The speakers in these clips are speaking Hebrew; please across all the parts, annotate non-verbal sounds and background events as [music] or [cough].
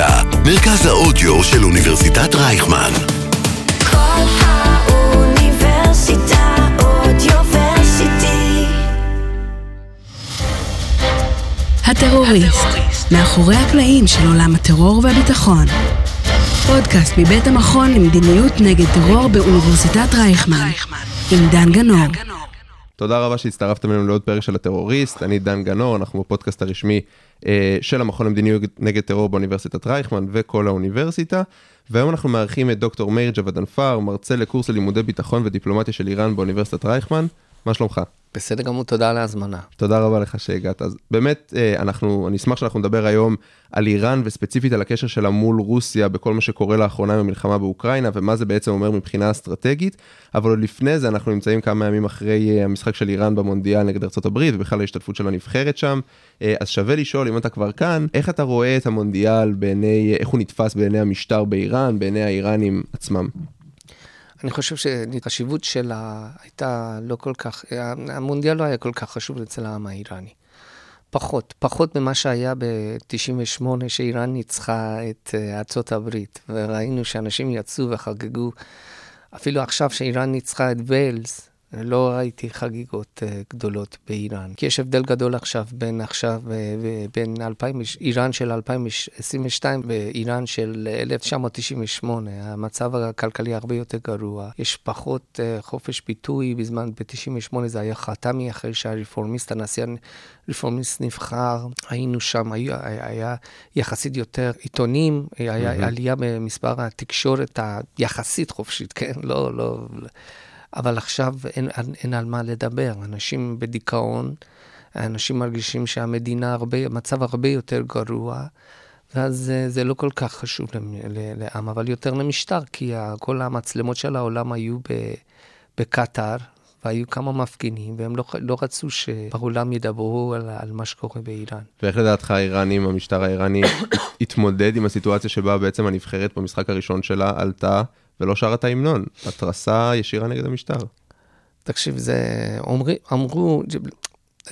האוניברסיטה, מרכז האודיו של אוניברסיטת רייכמן. כל האוניברסיטה אודיוורסיטי. הטרוריסט, מאחורי הקלעים של עולם הטרור והביטחון. פודקאסט מבית המכון למדיניות נגד טרור באוניברסיטת רייכמן, עם דן גנור. תודה רבה שהצטרפתם אלינו לעוד פרק של הטרוריסט, אני דן גנור, אנחנו בפודקאסט הרשמי אה, של המכון למדיניות נגד טרור באוניברסיטת רייכמן וכל האוניברסיטה, והיום אנחנו מארחים את דוקטור מאיר ג'וודנפר, מרצה לקורס ללימודי ביטחון ודיפלומטיה של איראן באוניברסיטת רייכמן, מה שלומך? בסדר גמור, תודה על ההזמנה. תודה רבה לך שהגעת. אז באמת, אה, אנחנו, אני אשמח שאנחנו נדבר היום על איראן וספציפית על הקשר שלה מול רוסיה בכל מה שקורה לאחרונה עם המלחמה באוקראינה ומה זה בעצם אומר מבחינה אסטרטגית, אבל עוד לפני זה אנחנו נמצאים כמה ימים אחרי אה, המשחק של איראן במונדיאל נגד ארה"ב ובכלל ההשתתפות של הנבחרת שם, אה, אז שווה לשאול אם אתה כבר כאן, איך אתה רואה את המונדיאל בעיני, איך הוא נתפס בעיני המשטר באיראן, בעיני האיראנים עצמם? אני חושב שהחשיבות שלה הייתה לא כל כך, המונדיאל לא היה כל כך חשוב אצל העם האיראני. פחות, פחות ממה שהיה ב-98, שאיראן ניצחה את אה, ארצות הברית, וראינו שאנשים יצאו וחגגו. אפילו עכשיו שאיראן ניצחה את ויילס, לא ראיתי חגיגות uh, גדולות באיראן. כי יש הבדל גדול עכשיו בין עכשיו, uh, בין 2000, איראן של 2022 ואיראן של 1998. המצב הכלכלי הרבה יותר גרוע. יש פחות uh, חופש ביטוי. בזמן, ב-98 זה היה חתמי, אחרי שהרפורמיסט, הנשיא הרפורמיסט נבחר. היינו שם, היה, היה יחסית יותר עיתונים, היה mm-hmm. עלייה במספר התקשורת היחסית חופשית, כן? לא, לא... אבל עכשיו אין, אין, אין על מה לדבר. אנשים בדיכאון, אנשים מרגישים שהמדינה הרבה, מצב הרבה יותר גרוע, ואז זה לא כל כך חשוב לעם, אבל יותר למשטר, כי כל המצלמות של העולם היו בקטאר, והיו כמה מפגינים, והם לא, לא רצו שבעולם ידברו על, על מה שקורה באיראן. ואיך לדעתך האיראנים, המשטר האיראני, [coughs] התמודד עם הסיטואציה שבה בעצם הנבחרת במשחק הראשון שלה עלתה ולא שרה את ההמנון, התרסה ישירה נגד המשטר. תקשיב, זה אומרי, אמרו,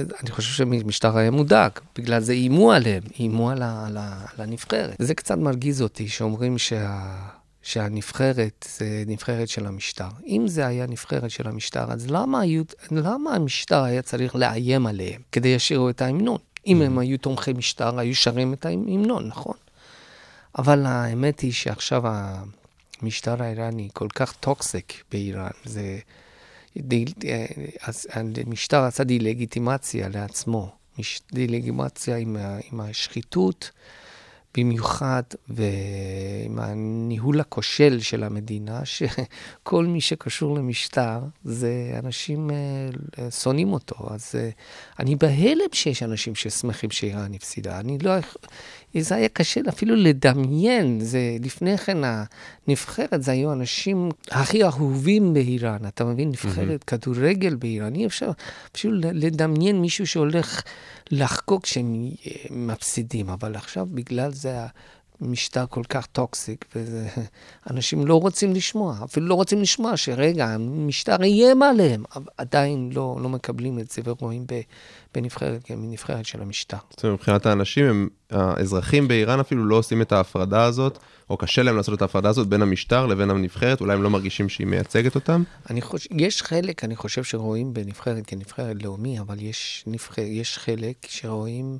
אני חושב שמשטר היה מודאג, בגלל זה איימו עליהם, איימו על, על, על הנבחרת. זה קצת מרגיז אותי שאומרים שה, שהנבחרת זה נבחרת של המשטר. אם זה היה נבחרת של המשטר, אז למה, היו, למה המשטר היה צריך לאיים עליהם כדי שישירו את ההמנון? אם הם היו תומכי משטר, היו שרים את ההמנון, נכון? אבל האמת היא שעכשיו המשטר האיראני כל כך toxic באיראן, זה... אז המשטר עשה דה-לגיטימציה לעצמו, דה-לגיטימציה עם, עם השחיתות, במיוחד ועם הניהול הכושל של המדינה, שכל מי שקשור למשטר, זה אנשים אה, שונאים אותו. אז אה, אני בהלם שיש אנשים ששמחים שאיראן הפסידה. אני לא... זה היה קשה אפילו לדמיין, זה לפני כן הנבחרת, זה היו האנשים הכי אהובים באיראן, אתה מבין? נבחרת mm-hmm. כדורגל באיראן, אי אפשר אפילו לדמיין מישהו שהולך לחגוג כשהם אה, מפסידים, אבל עכשיו בגלל זה משטר כל כך toxic, ואנשים [laughs] לא רוצים לשמוע, אפילו לא רוצים לשמוע שרגע, המשטר איים עליהם, עדיין לא, לא מקבלים את זה ורואים בנבחרת כנבחרת של המשטר. זאת אומרת, מבחינת האנשים, הם, האזרחים באיראן אפילו לא עושים את ההפרדה הזאת, או קשה להם לעשות את ההפרדה הזאת בין המשטר לבין הנבחרת, אולי הם לא מרגישים שהיא מייצגת אותם? אני חושב, יש חלק, אני חושב שרואים בנבחרת כנבחרת לאומי, אבל יש, נבחר, יש חלק שרואים...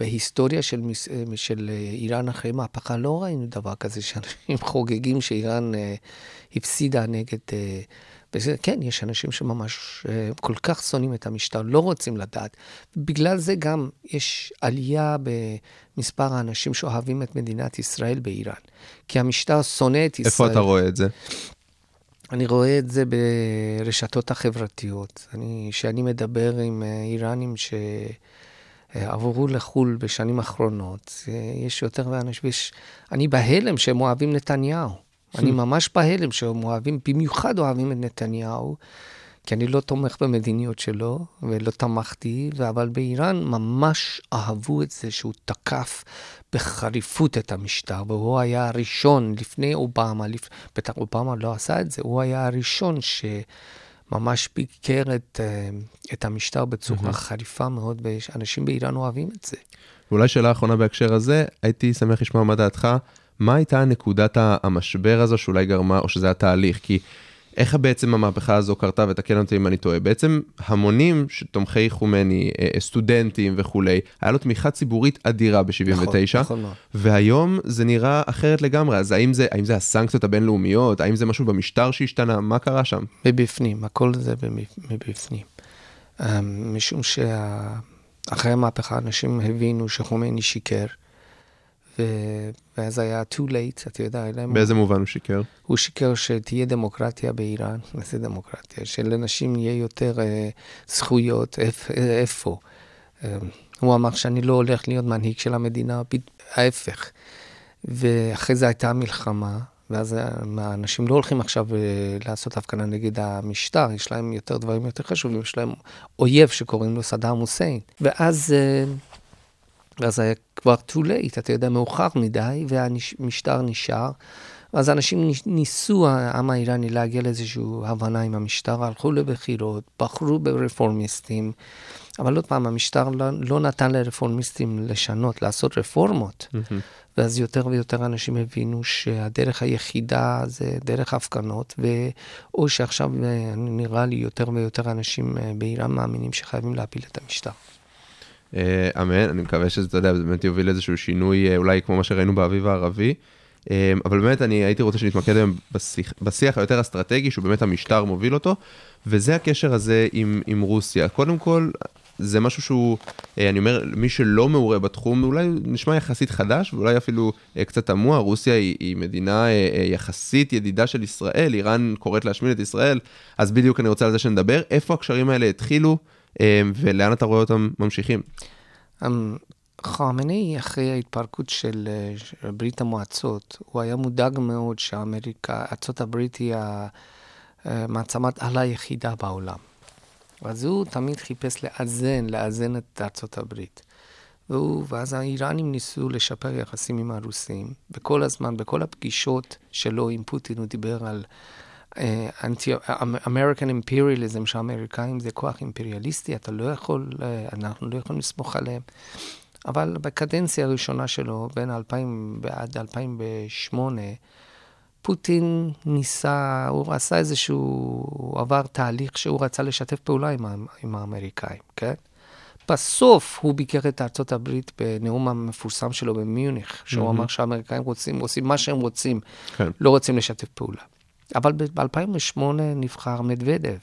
בהיסטוריה של, של איראן אחרי מהפכה לא ראינו דבר כזה שאנשים [laughs] חוגגים שאיראן אה, הפסידה נגד... אה, וזה, כן, יש אנשים שממש אה, כל כך שונאים את המשטר, לא רוצים לדעת. בגלל זה גם יש עלייה במספר האנשים שאוהבים את מדינת ישראל באיראן. כי המשטר שונא את ישראל. איפה אתה רואה את זה? אני רואה את זה ברשתות החברתיות. אני, כשאני מדבר עם איראנים ש... עברו לחו"ל בשנים האחרונות. יש יותר ואנשים. אני בהלם שהם אוהבים נתניהו. אני ממש בהלם שהם אוהבים, במיוחד אוהבים את נתניהו, כי אני לא תומך במדיניות שלו, ולא תמכתי, אבל באיראן ממש אהבו את זה שהוא תקף בחריפות את המשטר, והוא היה הראשון, לפני אובמה, לפ... בטח אובמה לא עשה את זה, הוא היה הראשון ש... ממש ביקר את, אה, את המשטר בצורה mm-hmm. חריפה מאוד, ואנשים באיראן אוהבים את זה. ואולי שאלה אחרונה בהקשר הזה, הייתי שמח לשמוע מה דעתך, מה הייתה נקודת המשבר הזו שאולי גרמה, או שזה התהליך? כי איך בעצם המהפכה הזו קרתה, ותקן אותי אם אני טועה, בעצם המונים תומכי חומני, אה, סטודנטים וכולי, היה לו תמיכה ציבורית אדירה ב-79, נכון, נכון. והיום זה נראה אחרת לגמרי, אז האם זה, האם זה הסנקציות הבינלאומיות, האם זה משהו במשטר שהשתנה, מה קרה שם? מבפנים, הכל זה מבפנים. אמ, משום שאחרי המהפכה אנשים הבינו שחומייני שיקר, ו- ואז היה too late, אתה יודע, אלא אם- באיזה מובן הוא שיקר? הוא שיקר שתהיה דמוקרטיה באיראן, איזה דמוקרטיה? שלנשים יהיה יותר אה, זכויות, איפ, אה, איפה? אה, הוא אמר שאני לא הולך להיות מנהיג של המדינה, ההפך. ואחרי זה הייתה מלחמה, ואז האנשים לא הולכים עכשיו אה, לעשות הפגנה נגד המשטר, יש להם יותר דברים יותר חשובים, יש להם אויב שקוראים לו סדאם חוסיין. ואז, אה, ואז היה כבר too late, אתה יודע, מאוחר מדי, והמשטר נשאר. אז אנשים ניס- ניסו, העם האיראני, להגיע לאיזושהי הבנה עם המשטר, הלכו לבחירות, בחרו ברפורמיסטים, אבל עוד פעם, המשטר לא, לא נתן לרפורמיסטים לשנות, לעשות רפורמות. ואז יותר ויותר אנשים הבינו שהדרך היחידה זה דרך הפגנות, או שעכשיו אה, נראה לי יותר ויותר אנשים אה, באיראן מאמינים שחייבים להפיל את המשטר. אה, אמן, אני מקווה שזה, אתה יודע, זה באמת יוביל לאיזשהו שינוי, אה, אולי כמו מה שראינו באביב הערבי. אה, אבל באמת, אני הייתי רוצה שנתמקד היום בשיח, בשיח היותר אסטרטגי, שהוא באמת המשטר מוביל אותו, וזה הקשר הזה עם, עם רוסיה. קודם כל, זה משהו שהוא, אני אומר, מי שלא מעורה בתחום, אולי נשמע יחסית חדש, ואולי אפילו קצת תמוה, רוסיה היא, היא מדינה יחסית ידידה של ישראל, איראן קוראת להשמיד את ישראל, אז בדיוק אני רוצה על זה שנדבר. איפה הקשרים האלה התחילו, ולאן אתה רואה אותם ממשיכים? אמ, חמינאי, אחרי ההתפרקות של אה, ברית המועצות, הוא היה מודאג מאוד שאמריקה, ארה"ב היא המעצמת על היחידה בעולם. אז הוא תמיד חיפש לאזן, לאזן את ארצות הברית. והוא, ואז האיראנים ניסו לשפר יחסים עם הרוסים, וכל הזמן, בכל הפגישות שלו עם פוטין, הוא דיבר על אה, אמריקן אימפריאליזם, שהאמריקאים זה כוח אימפריאליסטי, אתה לא יכול, אה, אנחנו לא יכולים לסמוך עליהם. אבל בקדנציה הראשונה שלו, בין 2000 ועד 2008, פוטין ניסה, הוא עשה איזשהו, הוא עבר תהליך שהוא רצה לשתף פעולה עם, עם האמריקאים, כן? בסוף הוא ביקר את ארצות הברית בנאום המפורסם שלו במיוניך, שהוא אמר שהאמריקאים רוצים, עושים מה שהם רוצים, כן. לא רוצים לשתף פעולה. אבל ב-2008 נבחר מדוודב,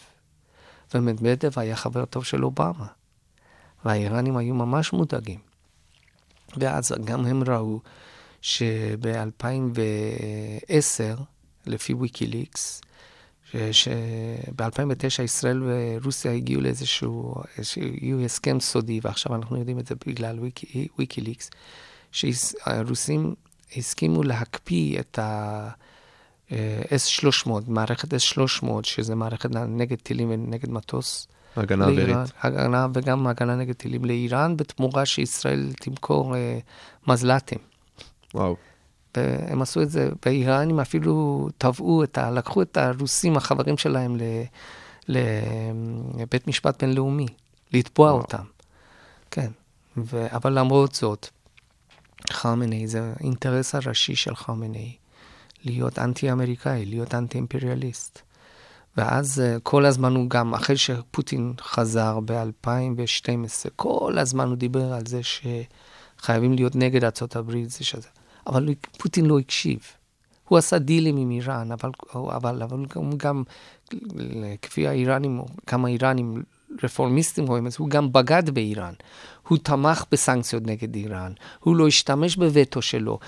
ומדוודב היה חבר טוב של אובמה, והאיראנים היו ממש מודאגים. ואז גם הם ראו שב-2010, לפי ויקיליקס, שב-2009 ישראל ורוסיה הגיעו לאיזשהו איזשהו הסכם סודי, ועכשיו אנחנו יודעים את זה בגלל ויק, ויקיליקס, שהרוסים הסכימו להקפיא את ה... S-300, מערכת S-300, שזה מערכת נגד טילים ונגד מטוס. הגנה לאיראן, אווירית. הגנה וגם הגנה נגד טילים לאיראן, בתמורה שישראל תמכור אה, מזל"טים. וואו. והם עשו את זה, והאיראנים אפילו תבעו את ה... לקחו את הרוסים, החברים שלהם, ל, לבית משפט בינלאומי, לתבוע וואו. אותם. כן. ו, אבל למרות זאת, חמינאי, זה האינטרס הראשי של חמינאי, להיות אנטי-אמריקאי, להיות אנטי-אימפריאליסט. ואז אה, כל הזמן הוא גם, אחרי שפוטין חזר ב-2012, כל הזמן הוא דיבר על זה שחייבים להיות נגד ארה"ב, זה שזה. אבל פוטין לא הקשיב. הוא עשה דילים עם איראן, אבל, אבל, אבל הוא גם, כפי האיראנים, כמה איראנים רפורמיסטים רואים את זה, הוא גם בגד באיראן. הוא תמך בסנקציות נגד איראן, הוא לא השתמש בווטו שלו.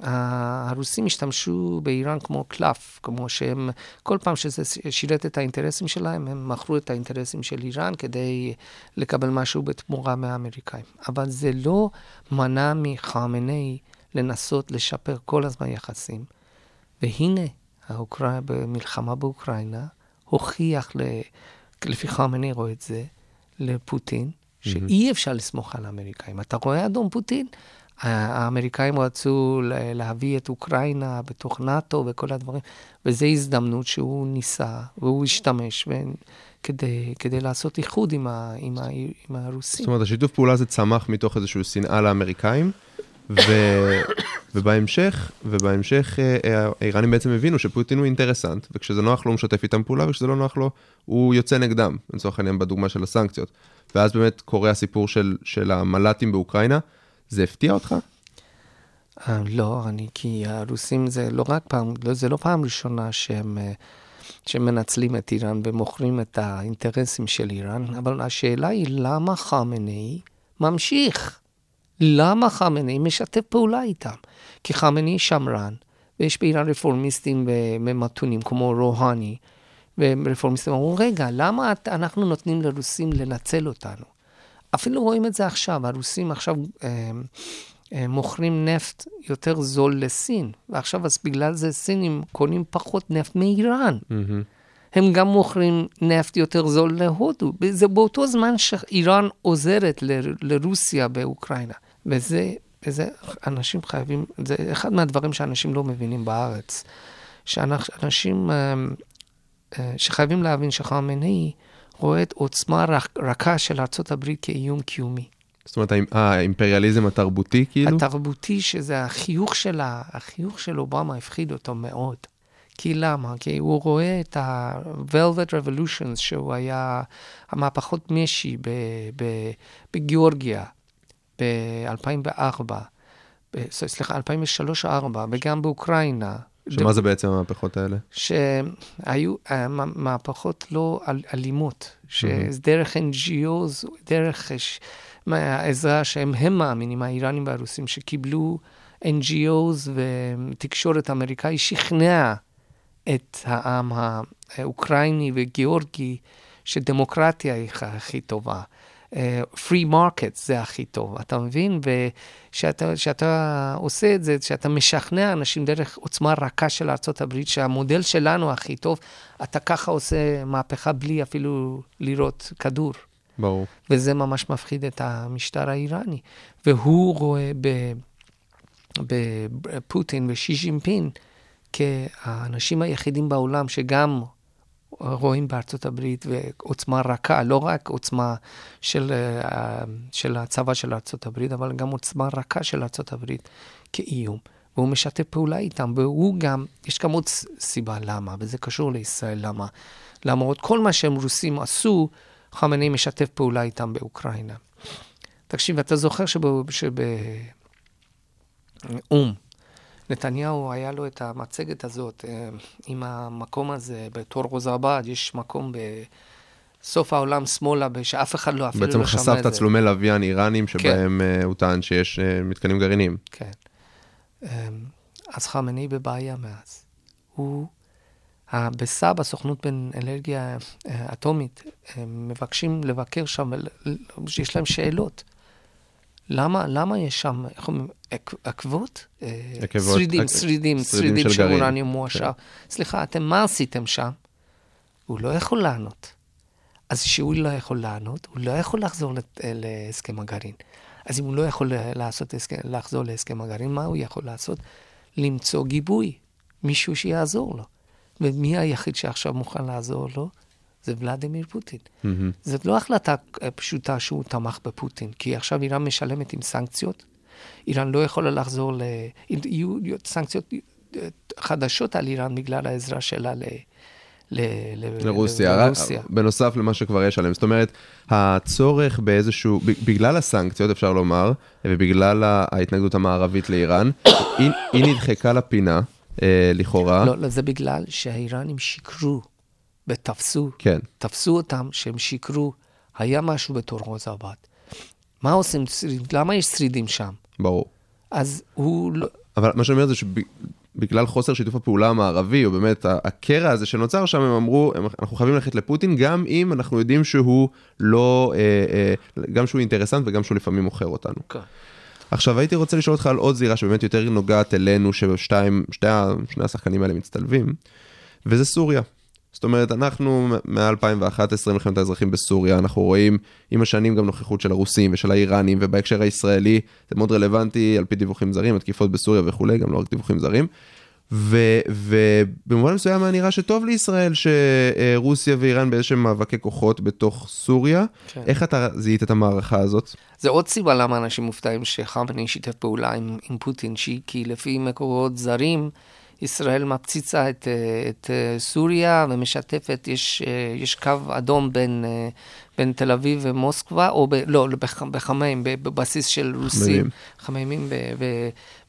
הרוסים השתמשו באיראן כמו קלף, כמו שהם, כל פעם שזה שירת את האינטרסים שלהם, הם מכרו את האינטרסים של איראן כדי לקבל משהו בתמורה מהאמריקאים. אבל זה לא מנע מחמינאי לנסות לשפר כל הזמן יחסים. והנה, האוקראינה, במלחמה באוקראינה, הוכיח, ל, לפי חמינאי רואה את זה, לפוטין, שאי אפשר לסמוך על האמריקאים. אתה רואה, אדון פוטין? האמריקאים רצו לה- להביא את אוקראינה בתוך נאט"ו וכל הדברים, וזו הזדמנות שהוא ניסה, והוא השתמש, ו... כדי, כדי לעשות איחוד עם, ה, עם, ה, עם הרוסים. זאת אומרת, השיתוף פעולה הזה צמח מתוך איזושהי שנאה לאמריקאים, ו... [coughs] ובהמשך, ובהמשך אה, אה, האיראנים בעצם הבינו שפוטין הוא אינטרסנט, וכשזה נוח לו הוא משתף איתם פעולה, וכשזה לא נוח לו הוא יוצא נגדם, לצורך העניין בדוגמה של הסנקציות. ואז באמת קורה הסיפור של, של המל"טים באוקראינה. זה הפתיע אותך? אה, לא, אני, כי הרוסים זה לא רק פעם, לא, זה לא פעם ראשונה שהם, אה, שהם מנצלים את איראן ומוכרים את האינטרסים של איראן, אבל השאלה היא למה חמינאי ממשיך? למה חמינאי משתף פעולה איתם? כי חמינאי שמרן, ויש באיראן רפורמיסטים ומתונים כמו רוהני, ורפורמיסטים אמרו, רגע, למה אנחנו נותנים לרוסים לנצל אותנו? אפילו רואים את זה עכשיו, הרוסים עכשיו אה, אה, מוכרים נפט יותר זול לסין, ועכשיו אז בגלל זה סינים קונים פחות נפט מאיראן. הם גם מוכרים נפט יותר זול להודו. זה באותו זמן שאיראן עוזרת ל- לרוסיה באוקראינה. וזה, וזה אנשים חייבים, זה אחד מהדברים שאנשים לא מבינים בארץ. שאנשים אה, אה, שחייבים להבין שחמינאי רואה את עוצמה רכה של ארה"ב כאיום קיומי. זאת אומרת, האימ- האימפריאליזם התרבותי כאילו? התרבותי, שזה החיוך של, ה- החיוך של אובמה הפחיד אותו מאוד. כי למה? כי הוא רואה את ה-Velvet Revolutions, שהוא היה המהפכות משי בגיאורגיה ב-2004, סליחה, 2003 או 2004, וגם באוקראינה. שמה זה בעצם המהפכות האלה? שהיו מה- מהפכות לא אל- אלימות, שדרך NGOs, דרך העזרה שהם הם מאמינים, האיראנים והרוסים, שקיבלו NGOs ותקשורת אמריקאי, שכנע את העם האוקראיני וגיאורגי שדמוקרטיה היא הכי טובה. אה, free market זה הכי טוב, אתה מבין? וכשאתה עושה את זה, כשאתה משכנע אנשים דרך עוצמה רכה של ארה"ב, שהמודל שלנו הכי טוב, אתה ככה עושה מהפכה בלי אפילו לירות כדור. ברור. וזה ממש מפחיד את המשטר האיראני. והוא רואה בפוטין ושי ז'ינפין כאנשים היחידים בעולם שגם רואים בארצות הברית ועוצמה רכה, לא רק עוצמה של, אה, של הצבא של ארצות הברית, אבל גם עוצמה רכה של ארצות הברית כאיום. והוא משתף פעולה איתם, והוא גם, יש גם עוד סיבה למה, וזה קשור לישראל, למה. למרות כל מה שהם רוסים עשו, חמינאי משתף פעולה איתם באוקראינה. תקשיב, אתה זוכר שבאו"ם, שב... או"ם, נתניהו, היה לו את המצגת הזאת אה, עם המקום הזה, בתור רוזרבד, יש מקום בסוף העולם שמאלה, שאף אחד לא אפילו בעצם לא שמע את זה. חשף תצלומי לוויין איראנים שבהם אה, הוא טען שיש אה, מתקנים גרעיניים. כן. אז חמינאי בבעיה מאז. הוא, ה- בסאב, הסוכנות בין אנרגיה אטומית, מבקשים לבקר שם, יש להם שאלות. למה, למה יש שם, איך אומרים, עק- עקבות? אה, עקבות, שרידים, שרידים, שרידים של. אורניום מועשר. סליחה, אתם מה עשיתם שם? הוא לא יכול לענות. אז כשהוא לא יכול לענות, הוא לא יכול לחזור לת- להסכם הגרעין. אז אם הוא לא יכול לעשות לחזור להסכם הגרעין, מה הוא יכול לעשות? למצוא גיבוי, מישהו שיעזור לו. ומי היחיד שעכשיו מוכן לעזור לו? זה ולדימיר פוטין. מהמם. זאת לא החלטה אה, פשוטה שהוא תמך בפוטין, כי עכשיו איראן משלמת עם סנקציות. איראן לא יכולה לחזור ל... יהיו סנקציות אה, חדשות על איראן בגלל העזרה שלה ל... ל... ל- לרוסיה, לרוסיה. בנוסף למה שכבר יש עליהם. זאת אומרת, הצורך באיזשהו, בגלל הסנקציות אפשר לומר, ובגלל ההתנגדות המערבית לאיראן, היא, היא נדחקה לפינה, אה, לכאורה. לא, לא, זה בגלל שהאיראנים שיקרו ותפסו, כן. תפסו אותם שהם שיקרו, היה משהו בתור רוזרבד. מה עושים שרידים? למה יש שרידים שם? ברור. אז הוא לא... אבל מה שאני אומר זה שבגלל חוסר שיתוף הפעולה המערבי, או באמת הקרע הזה שנוצר שם, הם אמרו, אנחנו חייבים ללכת לפוטין, גם אם אנחנו יודעים שהוא לא, אה, אה, גם שהוא אינטרסנט וגם שהוא לפעמים מוכר אותנו. כן. עכשיו הייתי רוצה לשאול אותך על עוד זירה שבאמת יותר נוגעת אלינו, ששתיים, שתי, ה- שני השחקנים האלה מצטלבים, וזה סוריה. זאת אומרת, אנחנו מ-2011, מלחמת האזרחים בסוריה, אנחנו רואים עם השנים גם נוכחות של הרוסים ושל האיראנים, ובהקשר הישראלי זה מאוד רלוונטי על פי דיווחים זרים, התקיפות בסוריה וכולי, גם לא רק דיווחים זרים. ו- ובמובן מסוים היה נראה שטוב לישראל שרוסיה ואיראן באיזשהם מאבקי כוחות בתוך סוריה. כן. איך אתה זיהית את המערכה הזאת? זה עוד סיבה למה אנשים מופתעים שחמאני שיתף פעולה עם, עם פוטין, שהיא- כי לפי מקורות זרים, ישראל מפציצה את, אה, את אה, סוריה ומשתפת, יש, אה, יש קו אדום בין, בין תל אביב ומוסקבה, או ב, לא, בח- בחמיים, בבסיס של רוסים, חממים, ב-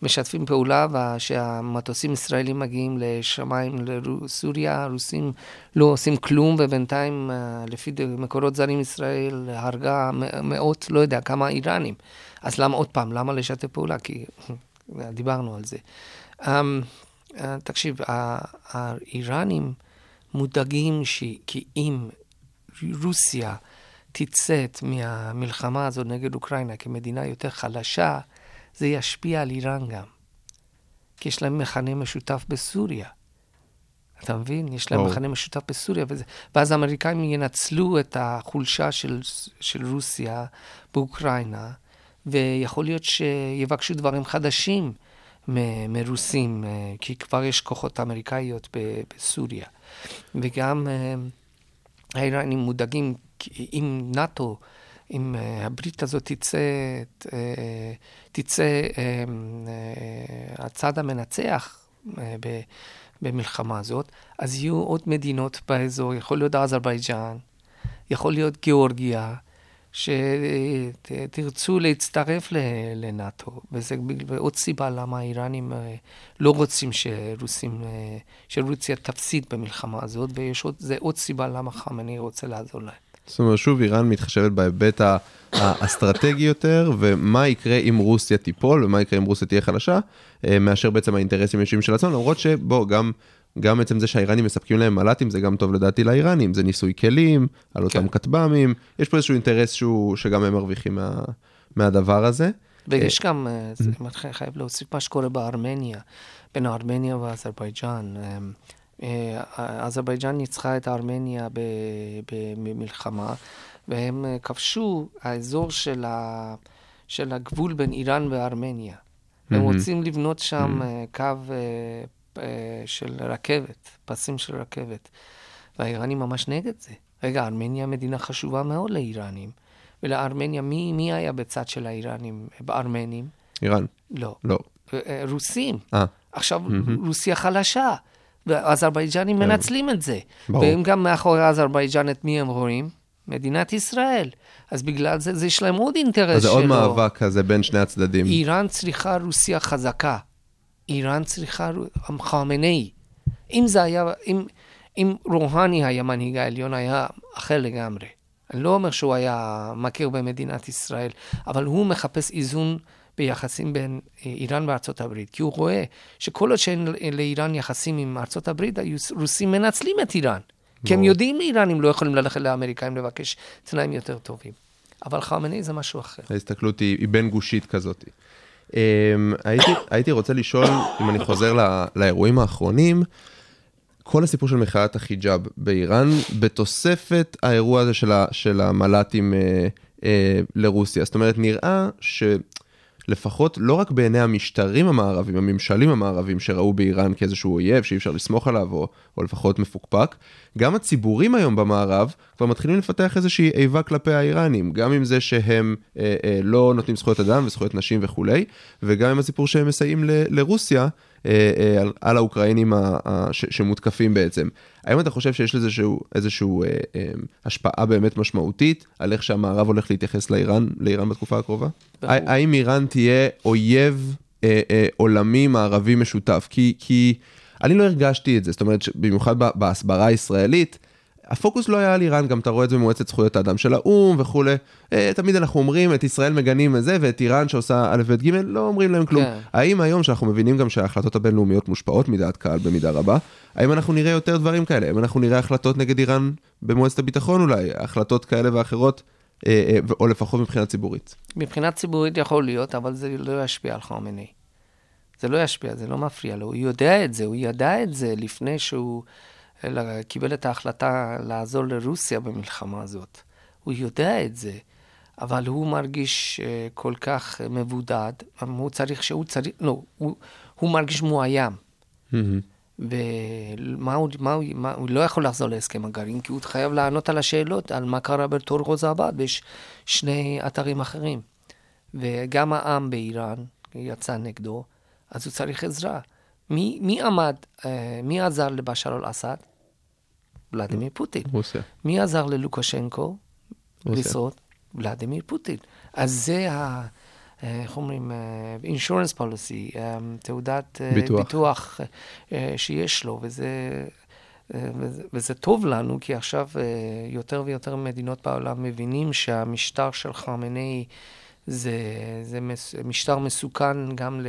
ומשתפים פעולה, ושהמטוסים ישראלים מגיעים לשמיים לסוריה, הרוסים לא עושים כלום, ובינתיים, לפי מקורות זרים, ישראל הרגה מאות, לא יודע, כמה איראנים. אז למה עוד פעם, למה לשתף פעולה? כי [laughs] דיברנו על זה. אה, תקשיב, ה- האיראנים מודאגים כי אם רוסיה תצאת מהמלחמה הזאת נגד אוקראינה כמדינה יותר חלשה, זה ישפיע על איראן גם. כי יש להם מכנה משותף בסוריה. אתה מבין? יש להם ברור. מכנה משותף בסוריה, וזה, ואז האמריקאים ינצלו את החולשה של, של רוסיה באוקראינה, ויכול להיות שיבקשו דברים חדשים מרוסים, אה, כי כבר יש כוחות אמריקאיות בסוריה. וגם אה, האיראנים מודאגים, כי אם נאט"ו, אם אה, הברית הזאת תצא, אה, תצא אה, אה, הצד המנצח אה, במלחמה הזאת, אז יהיו עוד מדינות באזור, יכול להיות אזרבייג'אן, יכול להיות גיאורגיה, שתרצו להצטרף לנאט"ו, וזה עוד סיבה למה האיראנים אה, לא רוצים שרוסים, אה, שרוסיה תפסיד במלחמה הזאת, וזה עוד סיבה למה חמאני רוצה לעזור להם. זאת אומרת, שוב, איראן מתחשבת בהיבט האסטרטגי יותר, ומה יקרה אם רוסיה תיפול, ומה יקרה אם רוסיה תהיה חלשה, אה, מאשר בעצם האינטרסים האישיים של עצמם, למרות שבוא, גם... גם עצם זה שהאיראנים מספקים להם מל"טים זה גם טוב לדעתי לאיראנים, זה ניסוי כלים, על אותם כן. כטב"מים, יש פה איזשהו אינטרס שהוא, שגם הם מרוויחים מה, מהדבר הזה. ויש גם, אה, זה- אני חייב להוסיף מה שקורה בארמניה, בין ארמניה ואזרבייג'אן. אה, אה, אזרבייג'אן ניצחה את ארמניה במלחמה, והם אה, כבשו האזור של, ה, של הגבול בין איראן וארמניה. הם מהמם. רוצים לבנות שם אה, קו אה, אה, של רכבת, פסים של רכבת. והאיראנים ממש נגד זה. רגע, ארמניה מדינה חשובה מאוד לאיראנים. ולארמניה, מי, מי היה בצד של האיראנים? בארמנים? איראן, לא. לא. אה, אה, רוסים. אה, עכשיו, רוסיה חלשה, והאזרבייג'נים כן. מנצלים את זה. ברור. והם גם מאחורי אזרבייג'ן, את מי הם רואים? מדינת ישראל. אז בגלל זה, זה יש להם עוד אינטרס אז זה שלו. עוד מאבק כזה בין שני הצדדים. איראן צריכה רוסיה חזקה. איראן צריכה חמינאי. אם זה היה, אם, אם רוהני היה מנהיג העליון, היה אחר לגמרי. אני לא אומר שהוא היה מכיר במדינת ישראל, אבל הוא מחפש איזון ביחסים בין אה, איראן וארצות הברית, כי הוא רואה שכל עוד שאין לאיראן יחסים עם ארצות הברית, הרוסים מנצלים את איראן. כי הם. יודעים איראנים לא יכולים ללכת לאמריקאים לבקש תנאים יותר טובים. אבל חמינאי זה משהו אחר. ההסתכלות היא, היא בין גושית כזאת. Um, הייתי, הייתי רוצה לשאול, אם אני חוזר לא, לאירועים האחרונים, כל הסיפור של מחאת החיג'אב באיראן, בתוספת האירוע הזה של, ה, של המל"טים uh, uh, לרוסיה. זאת אומרת, נראה שלפחות לא רק בעיני המשטרים המערבים, הממשלים המערבים שראו באיראן כאיזשהו אויב שאי אפשר לסמוך עליו, או, או לפחות מפוקפק, גם הציבורים היום במערב כבר מתחילים לפתח איזושהי איבה כלפי האיראנים, גם עם זה שהם אה, אה, לא נותנים זכויות אדם וזכויות נשים וכולי, וגם עם הסיפור שהם מסייעים ל, לרוסיה על, על האוקראינים ה, ה, ש, שמותקפים בעצם. האם אתה חושב שיש לזה איזשהו אה, אה, השפעה באמת משמעותית על איך שהמערב הולך להתייחס לאיראן, לאיראן בתקופה הקרובה? האם איראן תהיה אויב אה, אה, עולמי מערבי משותף? כי, כי אני לא הרגשתי את זה, זאת אומרת, במיוחד בהסברה הישראלית, הפוקוס לא היה על איראן, גם אתה רואה את זה במועצת זכויות האדם של האו"ם וכולי. אה, תמיד אנחנו אומרים, את ישראל מגנים את זה, ואת איראן שעושה א', ב', ג', לא אומרים להם כלום. כן. האם היום, שאנחנו מבינים גם שההחלטות הבינלאומיות מושפעות מדעת קהל במידה רבה, האם אנחנו נראה יותר דברים כאלה? האם אנחנו נראה החלטות נגד איראן במועצת הביטחון אולי? החלטות כאלה ואחרות, אה, אה, או לפחות מבחינה ציבורית. מבחינה ציבורית יכול להיות, אבל זה לא ישפיע על חמינאי. זה לא ישפיע, זה לא מפריע לו. הוא יודע את זה, הוא ידע את זה לפני שהוא אלא, קיבל את ההחלטה לעזור לרוסיה במלחמה הזאת. הוא יודע את זה, אבל הוא מרגיש uh, כל כך מבודד, הוא צריך שהוא צריך, לא, הוא, הוא מרגיש מאוים. ומה הוא, מה הוא, מה, הוא לא יכול לחזור להסכם הגרעין, כי הוא חייב לענות על השאלות, על מה קרה בתור רוזאבד, ויש שני אתרים אחרים. וגם העם באיראן יצא נגדו, אז הוא צריך עזרה. מי, מי עמד, אה, מי עזר לבשאר אל-אסד? ולדימיר פוטין. רוסיה. מי עזר ללוקשנקו. לשרוד? ולדימיר פוטין. אז זה ה... אה, איך אומרים? policy, אה, תעודת אה, ביטוח. ביטוח שיש לו, וזה, וזה, וזה טוב לנו, כי עכשיו יותר ויותר מדינות בעולם מבינים שהמשטר של חמינאי זה, זה מס, משטר מסוכן גם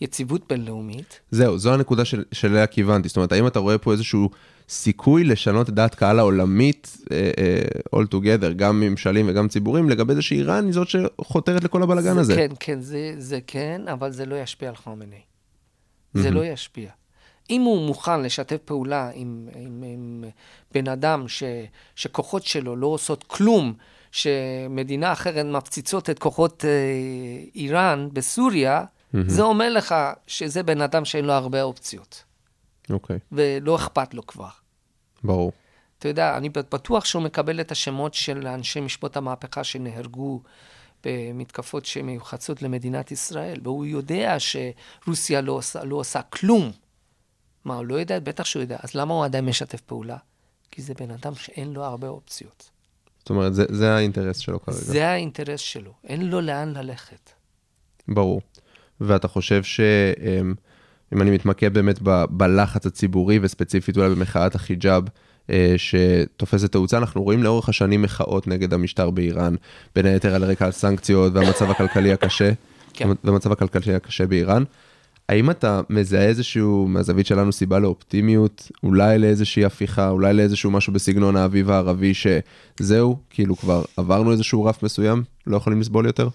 ליציבות בינלאומית. זהו, זו הנקודה של- שאליה כיוונתי. זאת אומרת, האם אתה רואה פה איזשהו סיכוי לשנות את דעת קהל העולמית, אה, אה, all together, גם ממשלים וגם ציבורים, לגבי זה שאיראן היא זאת שחותרת לכל הבלאגן זה הזה? כן, כן, זה, זה כן, אבל זה לא ישפיע על חמינאי. זה לא ישפיע. אם הוא מוכן לשתף פעולה עם, עם, עם בן אדם ש, שכוחות שלו לא עושות כלום, שמדינה אחרת מפציצות את כוחות אה, איראן בסוריה, זה אומר לך שזה בן אדם שאין לו הרבה אופציות, אוקיי, ולא אכפת לו כבר. ברור. אתה יודע, אני בטוח שהוא מקבל את השמות של אנשי משפט המהפכה שנהרגו במתקפות שמיוחסות למדינת ישראל, והוא יודע שרוסיה לא עושה, לא עושה כלום. מה, הוא לא יודע? בטח שהוא יודע. אז למה הוא עדיין משתף פעולה? כי זה בן אדם שאין לו הרבה אופציות. זאת אומרת, זה, זה האינטרס שלו כרגע. זה האינטרס שלו, אין לו לאן ללכת. ברור. ואתה חושב שאם אני מתמקד באמת ב- בלחץ הציבורי וספציפית אולי במחאת החיג'אב אה, שתופסת תאוצה, אנחנו רואים לאורך השנים מחאות נגד המשטר באיראן, בין היתר על רקע הסנקציות והמצב הכלכלי הקשה, כן. והמצב הכלכלי הקשה באיראן. האם אתה מזהה איזשהו, מהזווית שלנו, סיבה לאופטימיות, אולי לאיזושהי הפיכה, אולי לאיזשהו משהו בסגנון האביב הערבי, שזהו, כאילו כבר עברנו איזשהו רף מסוים, לא יכולים לסבול יותר?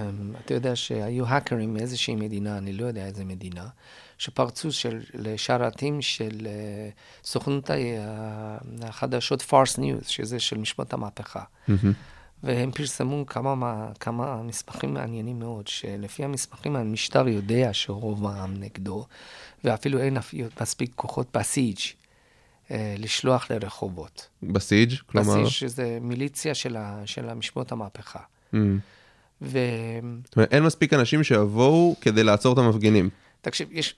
אמ, אתה יודע שהיו האקרים מאיזושהי מדינה, אני לא יודע איזה מדינה, שפרצו של, לשרתים של אה, סוכנות החדשות Fars News, שזה של משמרות המהפכה. והם פרסמו כמה, מה- כמה מסמכים מעניינים מאוד, שלפי המסמכים המשטר יודע שרוב העם נגדו, ואפילו אין מספיק כוחות בסיג' אה, לשלוח לרחובות. בסיג', כלומר... בסיג' שזה מיליציה של, ה, של המשמרות המהפכה. Mm. ו... זאת אומרת, אין מספיק אנשים שיבואו כדי לעצור את המפגינים. תקשיב, יש,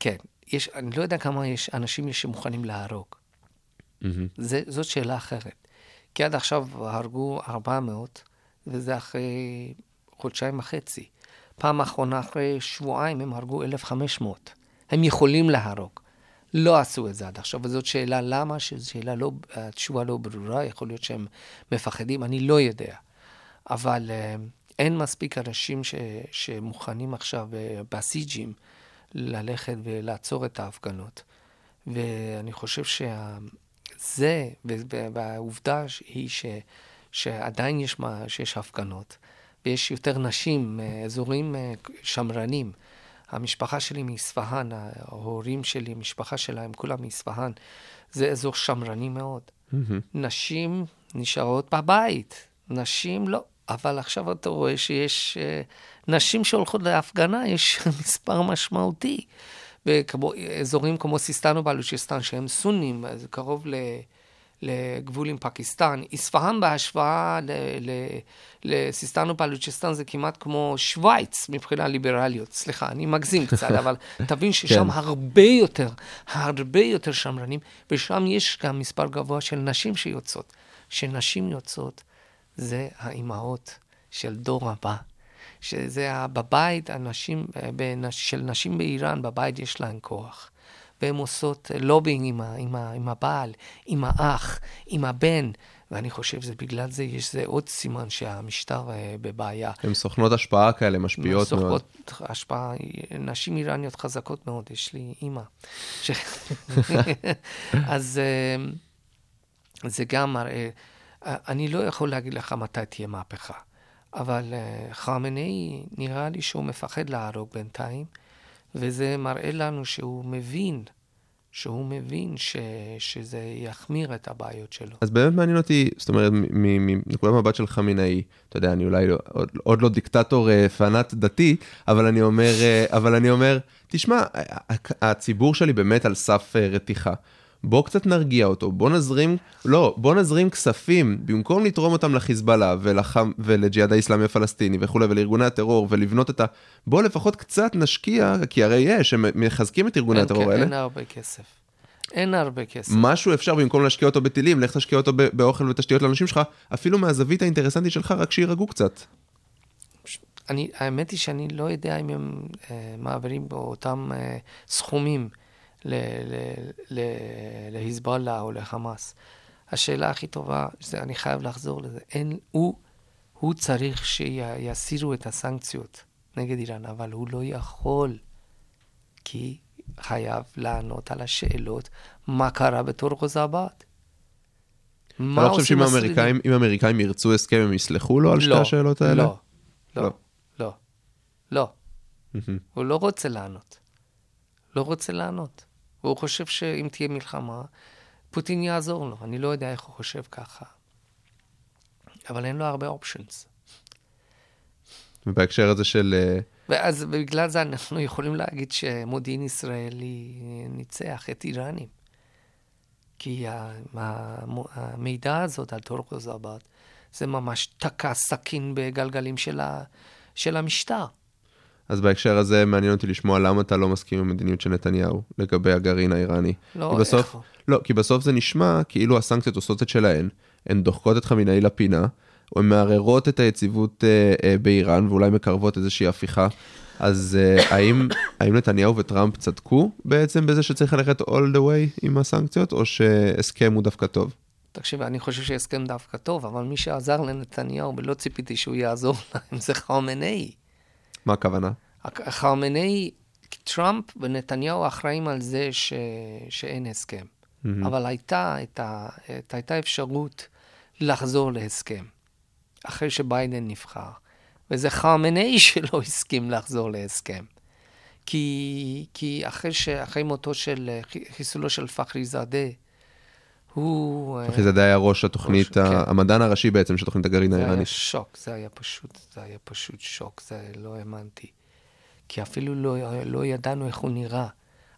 כן, יש, אני לא יודע כמה יש אנשים יש שמוכנים להרוג. זה, זאת שאלה אחרת. כי עד עכשיו הרגו 400, וזה אחרי חודשיים וחצי. פעם אחרונה, אחרי שבועיים, הם הרגו 1,500. הם יכולים להרוג. לא עשו את זה עד עכשיו, וזאת שאלה למה, שזו לא, התשובה לא ברורה, יכול להיות שהם מפחדים, אני לא יודע. אבל אה, אין מספיק אנשים ש, שמוכנים עכשיו אה, בסיג'ים ללכת ולעצור את ההפגנות. ואני חושב שזה, והעובדה היא ש, שעדיין יש, מה, שיש הפגנות, ויש יותר נשים, אה, אזורים אה, שמרנים. המשפחה שלי מאספהאן, ההורים שלי, המשפחה שלהם, כולם מאספהאן. זה אזור שמרני מאוד. נשים נשארות בבית, נשים לא. אבל עכשיו אתה רואה שיש uh, נשים שהולכות להפגנה, יש [laughs] מספר משמעותי. וכמו, אזורים כמו סיסטן ובלוצ'יסטן, שהם סונים, זה קרוב ל, לגבול עם פקיסטן. אספהאן בהשוואה לסיסטן ובלוצ'יסטן זה כמעט כמו שווייץ מבחינה ליברליות. סליחה, אני מגזים [laughs] קצת, אבל תבין ששם כן. הרבה יותר, הרבה יותר שמרנים, ושם יש גם מספר גבוה של נשים שיוצאות. שנשים יוצאות, זה האימהות של דור הבא. שזה בבית, הנשים, אה, בנש- של נשים באיראן, בבית יש להן כוח. והן עושות לובינג עם, ה- עם, ה- עם הבעל, עם האח, עם הבן, ואני חושב שבגלל זה יש זה עוד סימן שהמשטר אה, בבעיה. הן סוכנות השפעה כאלה, משפיעות מאוד. סוחרות השפעה, נשים איראניות חזקות מאוד, יש לי אימא. ש... [laughs] אז אה, זה גם מראה, אה, אני לא יכול להגיד לך מתי תהיה מהפכה, אבל אה, חמינאי, נראה לי שהוא מפחד להרוג בינתיים, וזה מראה לנו שהוא מבין שהוא מבין ש, שזה יחמיר את הבעיות שלו. אז באמת מעניין אותי, זאת אומרת, מנקודת מבט של חמינאי, אתה יודע, אני אולי לא, עוד, עוד לא דיקטטור אה, פנאט דתי, אבל אני אומר, אה, אבל אני אומר, תשמע, הציבור שלי באמת על סף רתיחה. בוא קצת נרגיע אותו, בוא נזרים, לא, בוא נזרים כספים, במקום לתרום אותם לחיזבאללה ולחם, ולג'יהאד האיסלאמי הפלסטיני וכולי, ולארגוני הטרור, ולבנות את ה... בוא לפחות קצת נשקיע, כי הרי יש, הם מחזקים את ארגוני אין, הטרור כן, האלה. אין הרבה כסף. אין הרבה כסף. משהו אפשר במקום להשקיע אותו בטילים, לך תשקיע אותו באוכל ותשתיות לאנשים שלך, אפילו מהזווית האינטרסנטית שלך, רק שיירגעו קצת. אני, האמת היא שאני לא יודע אם הם אה, מעבירים באותם אה, סכומים להיזבאללה או לחמאס. השאלה הכי טובה, זה, אני חייב לחזור לזה, אין, הוא, הוא צריך שיסירו את הסנקציות נגד איראן, אבל הוא לא יכול, כי חייב לענות על השאלות מה קרה בתור גוזאבד. אתה לא חושב שאם האמריקאים, אם האמריקאים ירצו הסכם, הם יסלחו לו על שתי השאלות האלה? לא, לא. לא, לא, לא. הוא לא רוצה לענות. לא רוצה לענות. והוא חושב שאם תהיה מלחמה, פוטין יעזור לו. אני לא יודע איך הוא חושב ככה. אבל אין לו הרבה אופשנס. ובהקשר הזה של... אה, ואז בגלל זה אנחנו יכולים להגיד שמודיעין ישראלי ניצח את איראנים. כי המידע הזאת על טורקוזאבד זה ממש תקע סכין בגלגלים של, ה, של המשטר. אז בהקשר הזה מעניין אותי לשמוע למה אתה לא מסכים עם המדיניות של נתניהו לגבי הגרעין האיראני. לא, כי בסוף, איך? לא, כי בסוף זה נשמע כאילו הסנקציות עושות את שלהן, הן דוחקות את חמינאי לפינה, או הן מערערות את היציבות אה, אה, באיראן ואולי מקרבות איזושהי הפיכה. אז אה, האם, [coughs] האם נתניהו וטראמפ צדקו בעצם בזה שצריך ללכת all the way עם הסנקציות, או שהסכם הוא דווקא טוב? תקשיב, אני חושב שהסכם דווקא טוב, אבל מי שעזר לנתניהו, ולא ציפיתי שהוא יעזור להם, זה חמינאי. מה הכוונה? חמינאי, טראמפ ונתניהו אחראים על זה ש... שאין הסכם. Mm-hmm. אבל הייתה, הייתה, הייתה אפשרות לחזור להסכם, אחרי שביידן נבחר. וזה חמינאי [laughs] שלא הסכים לחזור להסכם. כי, כי אחרי, ש... אחרי מותו של, חיסולו של פחרי זאדה, הוא... אחי זה היה ראש התוכנית, ראש, כן. המדען הראשי בעצם של תוכנית הגרעין זה היה. שוק, זה היה פשוט, זה היה פשוט שוק, זה לא האמנתי. כי אפילו לא, לא ידענו איך הוא נראה.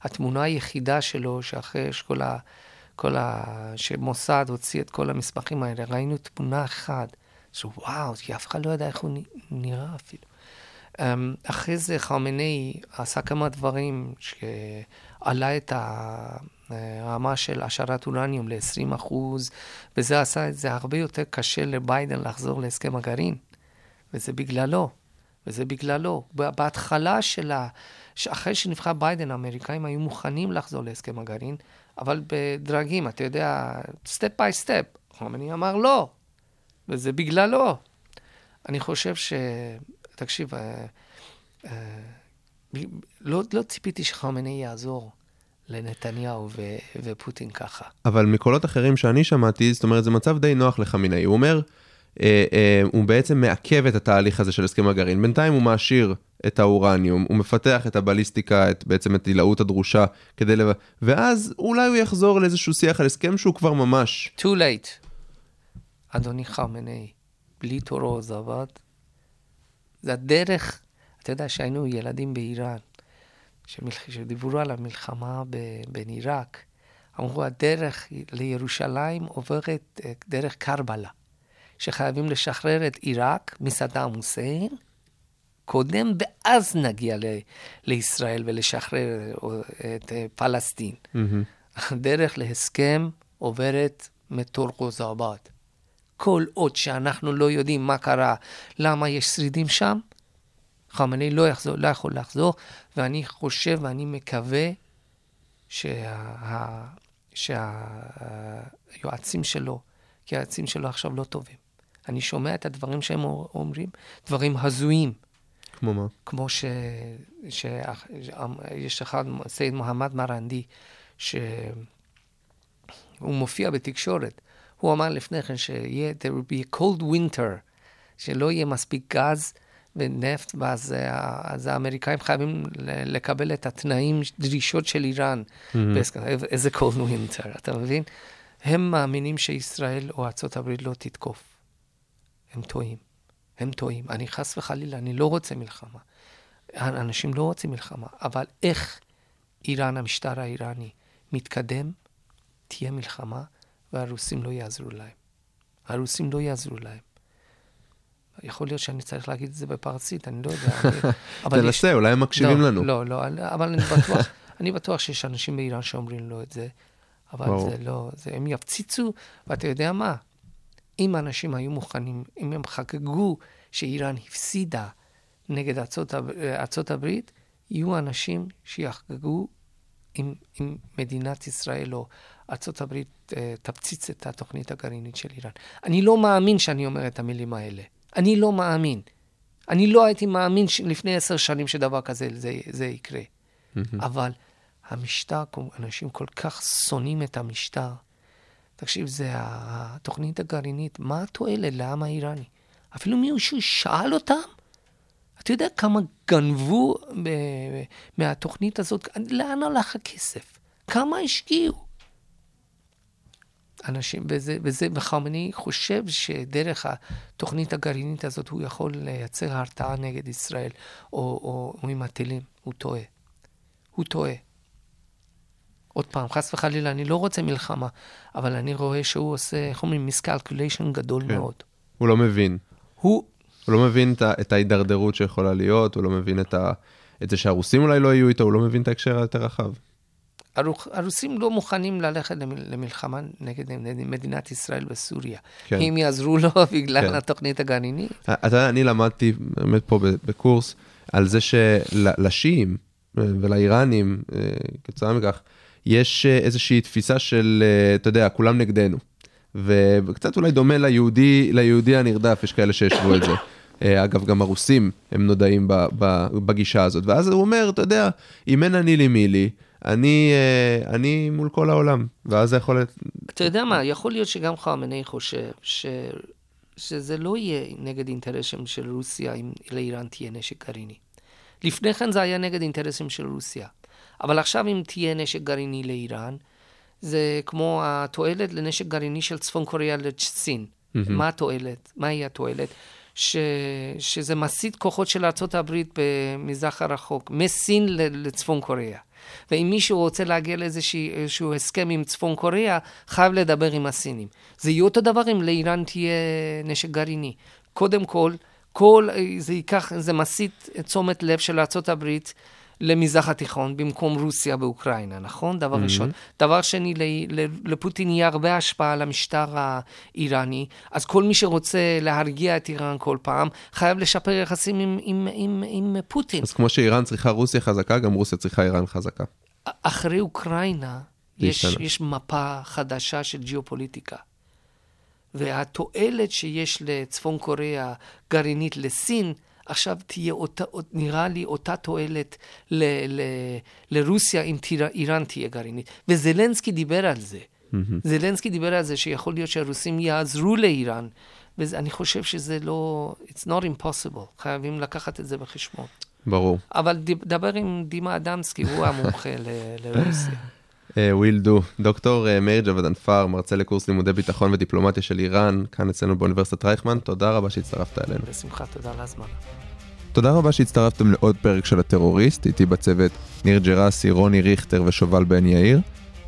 התמונה היחידה שלו, שאחרי שכל ה... כל ה... שמוסד הוציא את כל המסמכים האלה, ראינו תמונה אחת, שוואו, כי אף אחד לא ידע איך הוא נראה אפילו. אמ, אחרי זה חמינאי עשה כמה דברים שעלה את הרמה של העשרת אורניום ל-20 אחוז, וזה עשה את זה הרבה יותר קשה לביידן לחזור להסכם הגרעין. וזה בגללו, וזה בגללו. בהתחלה של ה... אחרי שנבחר ביידן, האמריקאים היו מוכנים לחזור להסכם הגרעין, אבל בדרגים, אתה יודע, step by step. ח'אמנאי אמר לא, וזה בגללו. אני חושב ש... תקשיב, אה, אה, לא, לא ציפיתי שחמני יעזור לנתניהו ו, ופוטין ככה. אבל מקולות אחרים שאני שמעתי, זאת אומרת, זה מצב די נוח לחמינאי. הוא אומר, אה, אה, הוא בעצם מעכב את התהליך הזה של הסכם הגרעין. בינתיים הוא מעשיר את האורניום, הוא מפתח את הבליסטיקה, את, בעצם את הילאות הדרושה, כדי לב... ואז אולי הוא יחזור לאיזשהו שיח על הסכם שהוא כבר ממש. too late. אדוני חמני, בלי תורו זבד, זה הדרך, אתה יודע שהיינו ילדים באיראן. שדיברו על המלחמה. בין עיראק, אמרו הדרך לירושלים עוברת אה, דרך קרבלה, שחייבים לשחרר את עיראק מסדאם חוסיין, קודם, ואז נגיע ל... לישראל ולשחרר אה, את אה, פלסטין. הדרך להסכם עוברת מטורגוזאבד. כל עוד שאנחנו לא יודעים מה קרה, למה יש שרידים שם, חמני לא, יחזור, לא יכול לחזור, ואני חושב ואני מקווה שהיועצים שה, שלו, כי היועצים שלו עכשיו לא טובים. אני שומע את הדברים שהם אומרים, דברים הזויים. כמו מה? כמו ש... ש... יש אחד, סייד מוחמד מרנדי, שהוא מופיע בתקשורת. הוא אמר לפני כן שיהיה, there will be a cold winter, שלא יהיה מספיק גז בנפט, ואז אה, אז האמריקאים חייבים לקבל את התנאים, דרישות של איראן. בהסכם- איזה cold winter, אתה מבין? הם מאמינים שישראל או ארה"ב לא תתקוף. הם טועים. הם טועים. אני חס וחלילה, אני לא רוצה מלחמה. אנשים לא רוצים מלחמה, אבל איך איראן, המשטר האיראני, מתקדם, תהיה מלחמה, והרוסים לא יעזרו להם. הרוסים לא יעזרו להם. יכול להיות שאני צריך להגיד את זה בפרסית, אני לא יודע. אני- [laughs] אבל יש- תנסה, אולי הם מקשיבים לא, לנו. לא, לא, אבל אני בטוח, [laughs] אני בטוח שיש אנשים באיראן שאומרים לו את זה, אבל. זה לא, זה, הם יפציצו, ואתה יודע מה? אם אנשים היו מוכנים, אם הם חגגו שאיראן הפסידה נגד ארצות, ארצות הברית, יהיו אנשים שיחגגו אם, אם מדינת ישראל או ארצות הברית אה, תפציץ את התוכנית הגרעינית של איראן. אני לא מאמין שאני אומר את המילים האלה. אני לא מאמין. אני לא הייתי מאמין ש- לפני עשר שנים שדבר כזה זה, זה יקרה. אבל המשטר, אנשים כל כך שונאים את המשטר. תקשיב, זה התוכנית הגרעינית, מה התועלת לעם האיראני? אפילו מישהו שאל אותם? אתה יודע כמה גנבו ב- מהתוכנית הזאת? לאן הלך הכסף? כמה השקיעו? אנשים, וזה, וזה, וחמני חושב שדרך התוכנית הגרעינית הזאת הוא יכול לייצר הרתעה נגד ישראל, או, או, או עם הטילים. הוא טועה. הוא טועה. עוד פעם, חס וחלילה, אני לא רוצה מלחמה, אבל אני רואה שהוא עושה, איך אומרים, miscalculation גדול כן. מאוד. הוא לא מבין. הוא, הוא לא מבין את את ההידרדרות שיכולה להיות, הוא לא מבין את ה- את זה שהרוסים אולי לא יהיו איתו, הוא לא מבין את ההקשר היותר רחב. הרוסים לא מוכנים ללכת למל- למלחמה נגד מדינת ישראל בסוריה. כן. אם יעזרו לו [laughs] בגלל כן. התוכנית הגרעינית. אתה יודע, אני למדתי באמת פה בקורס על זה שלשיעים ולאיראנים, אה, כתוצאה מכך, יש אה, איזושהי תפיסה של, אה, אתה יודע, כולם נגדנו. וקצת אולי דומה ליהודי, ליהודי הנרדף, יש כאלה שהשוו את זה. אגב, גם הרוסים הם נודעים בגישה הזאת. ואז הוא אומר, אתה יודע, אם אין אני לי מי לי, אני, אה, אני מול כל העולם. ואז זה יכול להיות... אתה יודע מה, יכול להיות שגם חמינאי חושב ש... שזה לא יהיה נגד אינטרסים של רוסיה אם לאיראן תהיה נשק גרעיני. לפני כן זה היה נגד אינטרסים של רוסיה. אבל עכשיו אם תהיה נשק גרעיני לאיראן, זה כמו התועלת לנשק גרעיני של צפון קוריאה לסין. מה התועלת? מהי התועלת? ש... שזה מסיט כוחות של ארה"ב במזרח הרחוק, מסין לצפון קוריאה. ואם מישהו רוצה להגיע לאיזשהו הסכם עם צפון קוריאה, חייב לדבר עם הסינים. זה יהיה אותו דבר אם לאיראן תהיה נשק גרעיני. קודם כל, כל, זה ייקח, זה מסיט תשומת לב של ארה"ב למזרח התיכון במקום רוסיה באוקראינה, נכון? דבר ראשון. דבר שני, ל- ל- לפוטין יהיה הרבה השפעה על המשטר האיראני, אז כל מי שרוצה להרגיע את איראן כל פעם, חייב לשפר יחסים עם, עם, עם, עם פוטין. אז כמו שאיראן צריכה רוסיה חזקה, גם רוסיה צריכה איראן חזקה. אחרי אוקראינה, יש, השתנה. יש מפה חדשה של גיאופוליטיקה. והתועלת שיש לצפון קוריאה גרעינית לסין, עכשיו תהיה אותה, נראה לי אותה תועלת ל, ל, לרוסיה אם תיר, איראן תהיה גרעינית. וזלנסקי דיבר על זה. זלנסקי דיבר על זה שיכול להיות שהרוסים יעזרו לאיראן, ואני חושב שזה לא, it's not impossible, חייבים לקחת את זה בחשבון. ברור. אבל דבר עם דימה אדמסקי, הוא המומחה ל- לרוסיה. will do, דוקטור אה, מאיר ג'בדנפר, מרצה לקורס לימודי ביטחון ודיפלומטיה של איראן, כאן אצלנו באוניברסיטת רייכמן, תודה רבה שהצטרפת אלינו. בשמחה, תודה על ההזמנה. תודה רבה שהצטרפתם לעוד פרק של הטרוריסט, איתי בצוות ניר ג'רסי, רוני ריכטר ושובל בן יאיר.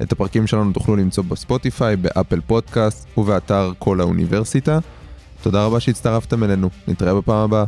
את הפרקים שלנו תוכלו למצוא בספוטיפיי, באפל פודקאסט ובאתר קול האוניברסיטה. תודה רבה שהצטרפתם אלינו, נתראה בפעם הבאה.